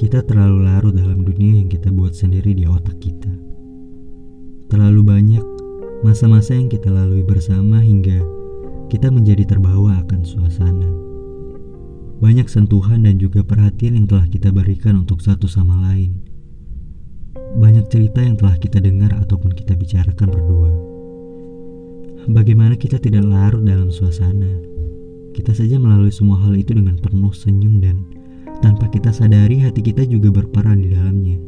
Kita terlalu larut dalam dunia yang kita buat sendiri di otak kita. Terlalu banyak masa-masa yang kita lalui bersama hingga kita menjadi terbawa akan suasana. Banyak sentuhan dan juga perhatian yang telah kita berikan untuk satu sama lain. Banyak cerita yang telah kita dengar ataupun kita bicarakan berdua. Bagaimana kita tidak larut dalam suasana? Kita saja melalui semua hal itu dengan penuh senyum dan tanpa kita sadari hati kita juga berperan di dalamnya.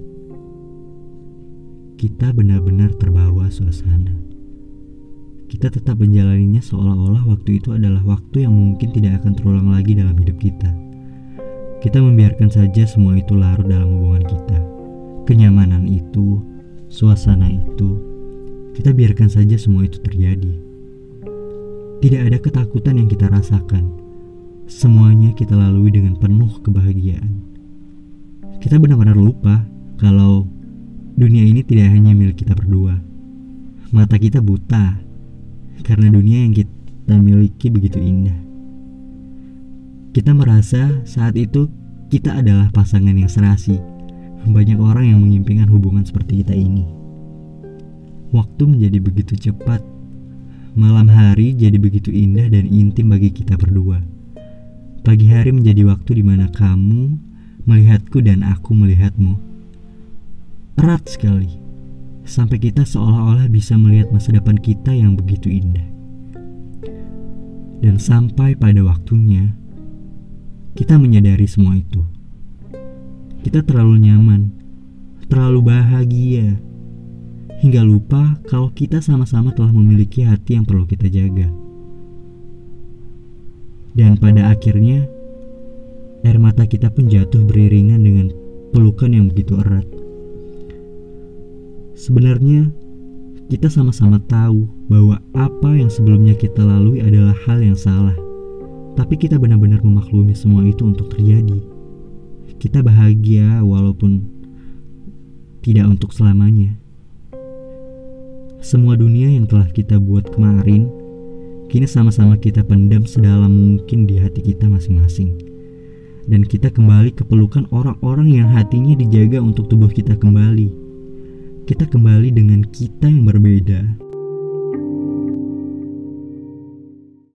Kita benar-benar terbawa suasana. Kita tetap menjalaninya seolah-olah waktu itu adalah waktu yang mungkin tidak akan terulang lagi dalam hidup kita. Kita membiarkan saja semua itu larut dalam hubungan kita. Kenyamanan itu, suasana itu, kita biarkan saja semua itu terjadi. Tidak ada ketakutan yang kita rasakan Kita lalui dengan penuh kebahagiaan. Kita benar-benar lupa kalau dunia ini tidak hanya milik kita berdua. Mata kita buta karena dunia yang kita miliki begitu indah. Kita merasa saat itu kita adalah pasangan yang serasi. Banyak orang yang mengimpikan hubungan seperti kita ini. Waktu menjadi begitu cepat. Malam hari jadi begitu indah dan intim bagi kita berdua. Pagi hari menjadi waktu di mana kamu melihatku dan aku melihatmu. Erat sekali, sampai kita seolah-olah bisa melihat masa depan kita yang begitu indah. Dan sampai pada waktunya, kita menyadari semua itu. Kita terlalu nyaman, terlalu bahagia, hingga lupa kalau kita sama-sama telah memiliki hati yang perlu kita jaga. Dan pada akhirnya, air mata kita pun jatuh beriringan dengan pelukan yang begitu erat. Sebenarnya, kita sama-sama tahu bahwa apa yang sebelumnya kita lalui adalah hal yang salah. Tapi kita benar-benar memaklumi semua itu untuk terjadi. Kita bahagia walaupun tidak untuk selamanya. Semua dunia yang telah kita buat kemarin Kini sama-sama kita pendam sedalam mungkin di hati kita masing-masing. Dan kita kembali ke pelukan orang-orang yang hatinya dijaga untuk tubuh kita kembali. Kita kembali dengan kita yang berbeda.